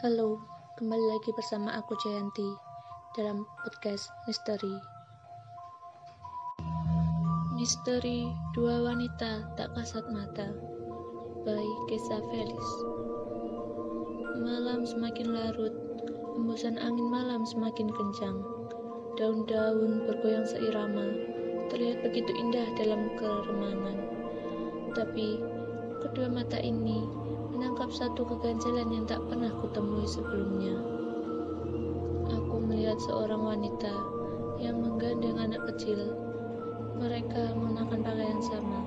Halo, kembali lagi bersama aku Jayanti dalam podcast Misteri. Misteri Dua Wanita Tak Kasat Mata by Kesa Felis Malam semakin larut, embusan angin malam semakin kencang. Daun-daun bergoyang seirama, terlihat begitu indah dalam keremangan. Tapi, kedua mata ini menangkap satu keganjalan yang tak pernah kutemui sebelumnya. Aku melihat seorang wanita yang menggandeng anak kecil. Mereka mengenakan pakaian sama,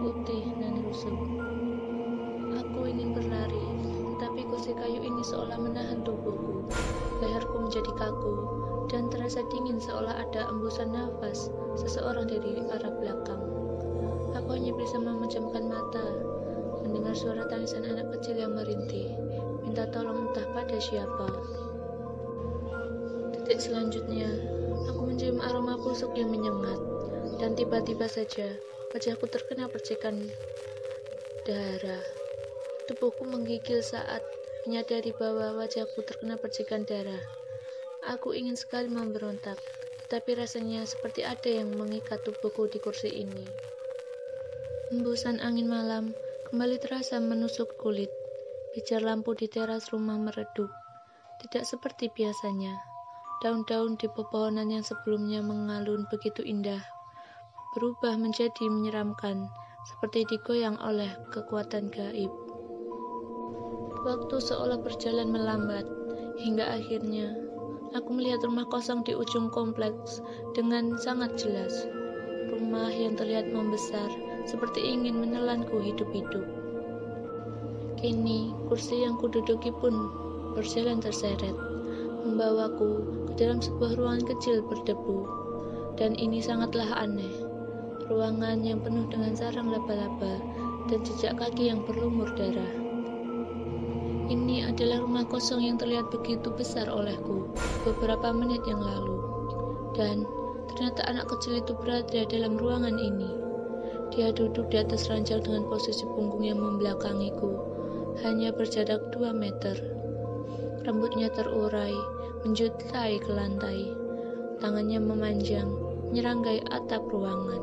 putih dan rusuh. Aku ingin berlari, tetapi kursi kayu ini seolah menahan tubuhku. Leherku menjadi kaku, dan terasa dingin seolah ada embusan nafas seseorang dari arah belakang. Aku hanya bisa memejamkan mata, mendengar suara tangisan anak kecil yang merintih, minta tolong entah pada siapa. Detik selanjutnya, aku mencium aroma busuk yang menyengat, dan tiba-tiba saja wajahku terkena percikan darah. Tubuhku menggigil saat menyadari bahwa wajahku terkena percikan darah. Aku ingin sekali memberontak, tetapi rasanya seperti ada yang mengikat tubuhku di kursi ini. Hembusan angin malam kembali terasa menusuk kulit. Pijar lampu di teras rumah meredup. Tidak seperti biasanya. Daun-daun di pepohonan yang sebelumnya mengalun begitu indah berubah menjadi menyeramkan, seperti digoyang oleh kekuatan gaib. Waktu seolah berjalan melambat, hingga akhirnya aku melihat rumah kosong di ujung kompleks dengan sangat jelas. Rumah yang terlihat membesar, seperti ingin menelanku hidup-hidup. Kini, kursi yang kududuki pun berjalan terseret, membawaku ke dalam sebuah ruangan kecil berdebu. Dan ini sangatlah aneh. Ruangan yang penuh dengan sarang laba-laba dan jejak kaki yang berlumur darah. Ini adalah rumah kosong yang terlihat begitu besar olehku beberapa menit yang lalu. Dan ternyata anak kecil itu berada dalam ruangan ini. Dia duduk di atas ranjang dengan posisi punggung yang membelakangiku, hanya berjarak 2 meter. Rambutnya terurai, menjutai ke lantai. Tangannya memanjang, menyeranggai atap ruangan.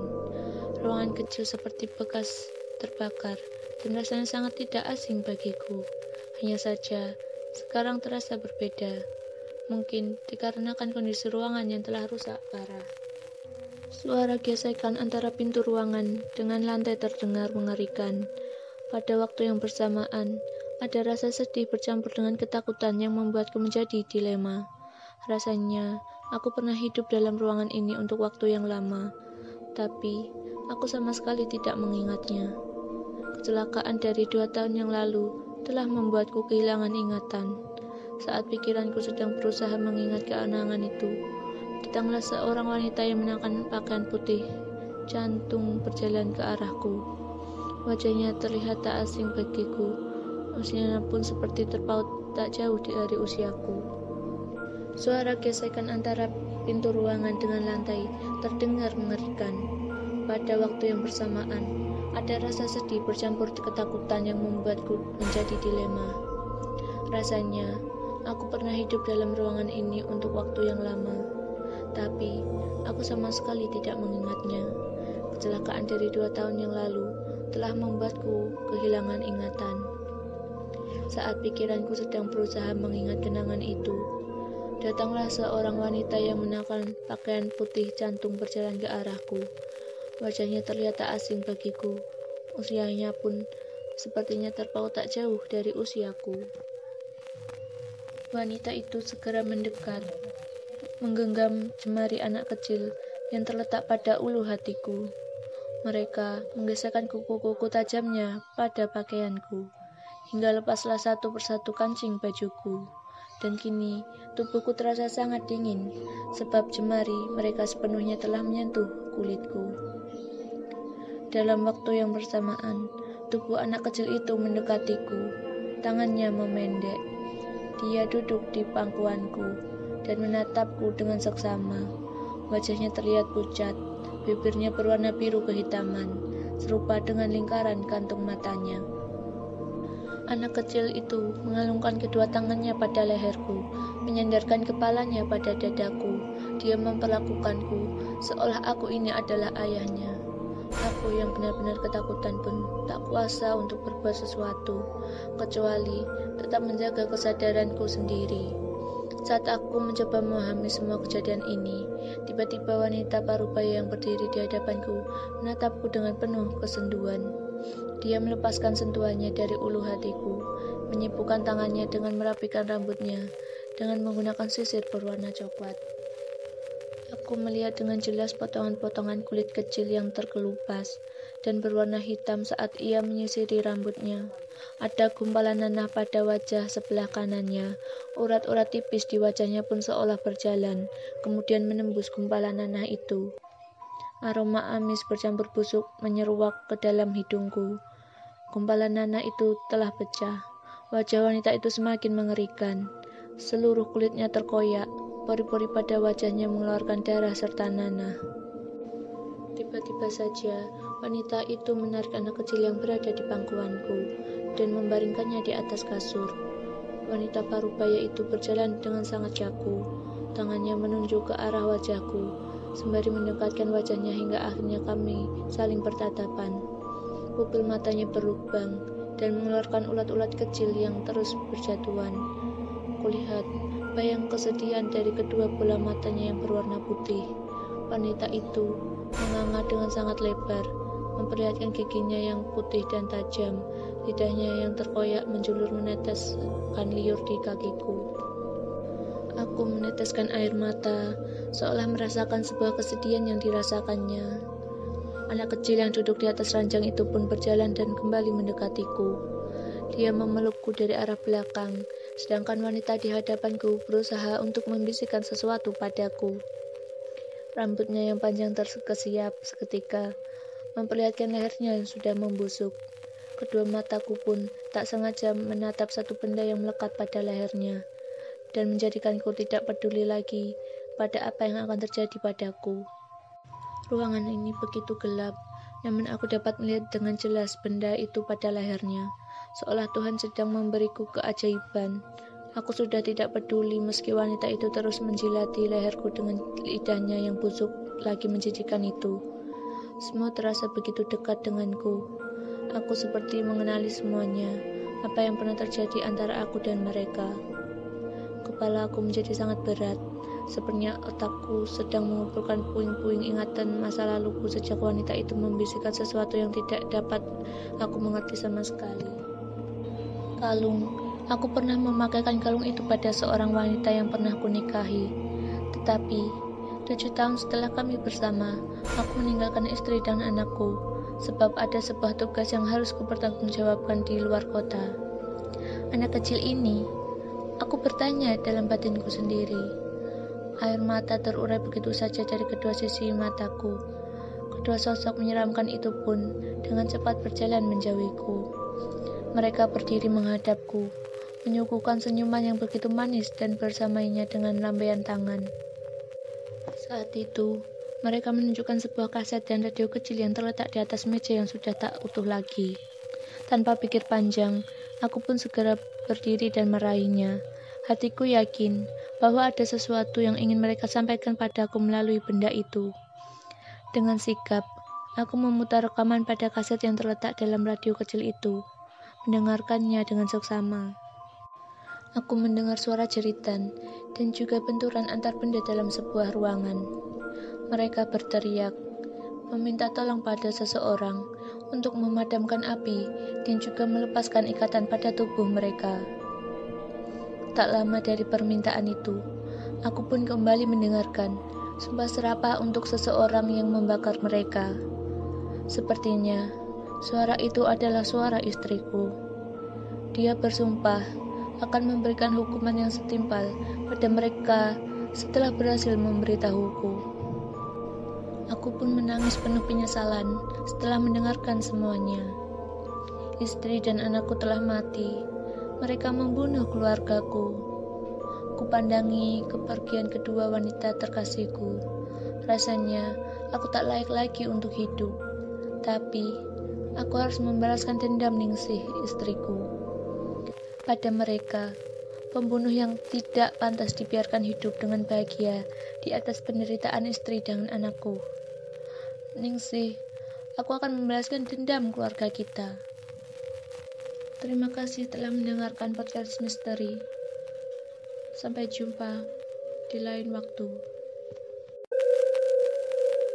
Ruangan kecil seperti bekas terbakar dan rasanya sangat tidak asing bagiku. Hanya saja, sekarang terasa berbeda. Mungkin dikarenakan kondisi ruangan yang telah rusak parah. Suara gesekan antara pintu ruangan dengan lantai terdengar mengerikan. Pada waktu yang bersamaan, ada rasa sedih bercampur dengan ketakutan yang membuatku menjadi dilema. Rasanya, aku pernah hidup dalam ruangan ini untuk waktu yang lama, tapi aku sama sekali tidak mengingatnya. Kecelakaan dari dua tahun yang lalu telah membuatku kehilangan ingatan. Saat pikiranku sedang berusaha mengingat keanangan itu, datanglah seorang wanita yang mengenakan pakaian putih, jantung berjalan ke arahku. Wajahnya terlihat tak asing bagiku, usianya pun seperti terpaut tak jauh dari usiaku. Suara gesekan antara pintu ruangan dengan lantai terdengar mengerikan. Pada waktu yang bersamaan, ada rasa sedih bercampur ketakutan yang membuatku menjadi dilema. Rasanya, aku pernah hidup dalam ruangan ini untuk waktu yang lama, tapi aku sama sekali tidak mengingatnya. Kecelakaan dari dua tahun yang lalu telah membuatku kehilangan ingatan. Saat pikiranku sedang berusaha mengingat kenangan itu, datanglah seorang wanita yang mengenakan pakaian putih jantung berjalan ke arahku. Wajahnya terlihat tak asing bagiku. Usianya pun sepertinya terpaut tak jauh dari usiaku. Wanita itu segera mendekat, menggenggam jemari anak kecil yang terletak pada ulu hatiku. Mereka menggesekkan kuku-kuku tajamnya pada pakaianku, hingga lepaslah satu persatu kancing bajuku. Dan kini tubuhku terasa sangat dingin, sebab jemari mereka sepenuhnya telah menyentuh kulitku. Dalam waktu yang bersamaan, tubuh anak kecil itu mendekatiku. Tangannya memendek. Dia duduk di pangkuanku dan menatapku dengan seksama. Wajahnya terlihat pucat, bibirnya berwarna biru kehitaman, serupa dengan lingkaran kantung matanya. Anak kecil itu mengalungkan kedua tangannya pada leherku, menyandarkan kepalanya pada dadaku. Dia memperlakukanku seolah aku ini adalah ayahnya. Aku yang benar-benar ketakutan pun tak kuasa untuk berbuat sesuatu, kecuali tetap menjaga kesadaranku sendiri. Saat aku mencoba memahami semua kejadian ini, tiba-tiba wanita parubaya yang berdiri di hadapanku menatapku dengan penuh kesenduan. Dia melepaskan sentuhannya dari ulu hatiku, menyibukkan tangannya dengan merapikan rambutnya, dengan menggunakan sisir berwarna coklat. Aku melihat dengan jelas potongan-potongan kulit kecil yang terkelupas dan berwarna hitam saat ia menyisiri rambutnya. Ada gumpalan nanah pada wajah sebelah kanannya. Urat-urat tipis di wajahnya pun seolah berjalan, kemudian menembus gumpalan nanah itu. Aroma amis bercampur busuk menyeruak ke dalam hidungku. Gumpalan nanah itu telah pecah. Wajah wanita itu semakin mengerikan. Seluruh kulitnya terkoyak, pori-pori pada wajahnya mengeluarkan darah serta nanah. Tiba-tiba saja, wanita itu menarik anak kecil yang berada di pangkuanku dan membaringkannya di atas kasur. Wanita parubaya itu berjalan dengan sangat jago. Tangannya menunjuk ke arah wajahku, sembari mendekatkan wajahnya hingga akhirnya kami saling bertatapan. Pupil matanya berlubang dan mengeluarkan ulat-ulat kecil yang terus berjatuhan. Kulihat bayang kesedihan dari kedua bola matanya yang berwarna putih. Wanita itu menganga dengan sangat lebar, memperlihatkan giginya yang putih dan tajam, lidahnya yang terkoyak menjulur meneteskan liur di kakiku. Aku meneteskan air mata, seolah merasakan sebuah kesedihan yang dirasakannya. Anak kecil yang duduk di atas ranjang itu pun berjalan dan kembali mendekatiku. Dia memelukku dari arah belakang, sedangkan wanita di hadapanku berusaha untuk membisikkan sesuatu padaku. Rambutnya yang panjang terkesiap seketika, memperlihatkan lehernya yang sudah membusuk. Kedua mataku pun tak sengaja menatap satu benda yang melekat pada lehernya, dan menjadikanku tidak peduli lagi pada apa yang akan terjadi padaku. Ruangan ini begitu gelap, namun aku dapat melihat dengan jelas benda itu pada lehernya, seolah Tuhan sedang memberiku keajaiban. Aku sudah tidak peduli meski wanita itu terus menjilati leherku dengan lidahnya yang busuk lagi menjijikan itu. Semua terasa begitu dekat denganku. Aku seperti mengenali semuanya, apa yang pernah terjadi antara aku dan mereka. Kepala aku menjadi sangat berat, Sepertinya otakku sedang mengumpulkan puing-puing ingatan masa laluku sejak wanita itu membisikkan sesuatu yang tidak dapat aku mengerti sama sekali. Kalung, aku pernah memakaikan kalung itu pada seorang wanita yang pernah kunikahi. Tetapi, tujuh tahun setelah kami bersama, aku meninggalkan istri dan anakku, sebab ada sebuah tugas yang harus kupertanggungjawabkan di luar kota. Anak kecil ini, aku bertanya dalam batinku sendiri. Air mata terurai begitu saja dari kedua sisi mataku. Kedua sosok menyeramkan itu pun dengan cepat berjalan menjauhiku. Mereka berdiri menghadapku, menyuguhkan senyuman yang begitu manis dan bersamanya dengan lambaian tangan. Saat itu, mereka menunjukkan sebuah kaset dan radio kecil yang terletak di atas meja yang sudah tak utuh lagi. Tanpa pikir panjang, aku pun segera berdiri dan meraihnya. Hatiku yakin bahwa ada sesuatu yang ingin mereka sampaikan padaku melalui benda itu. Dengan sikap, aku memutar rekaman pada kaset yang terletak dalam radio kecil itu, mendengarkannya dengan seksama. Aku mendengar suara jeritan dan juga benturan antar benda dalam sebuah ruangan. Mereka berteriak, meminta tolong pada seseorang untuk memadamkan api dan juga melepaskan ikatan pada tubuh mereka. Tak lama dari permintaan itu, aku pun kembali mendengarkan sumpah serapah untuk seseorang yang membakar mereka. Sepertinya, suara itu adalah suara istriku. Dia bersumpah akan memberikan hukuman yang setimpal pada mereka setelah berhasil memberitahuku. Aku pun menangis penuh penyesalan setelah mendengarkan semuanya. Istri dan anakku telah mati, mereka membunuh keluargaku. Kupandangi kepergian kedua wanita terkasihku. Rasanya aku tak layak lagi untuk hidup. Tapi aku harus membalaskan dendam Ningsih istriku. Pada mereka, pembunuh yang tidak pantas dibiarkan hidup dengan bahagia di atas penderitaan istri dan anakku. Ningsih, aku akan membalaskan dendam keluarga kita. Terima kasih telah mendengarkan podcast misteri. Sampai jumpa di lain waktu.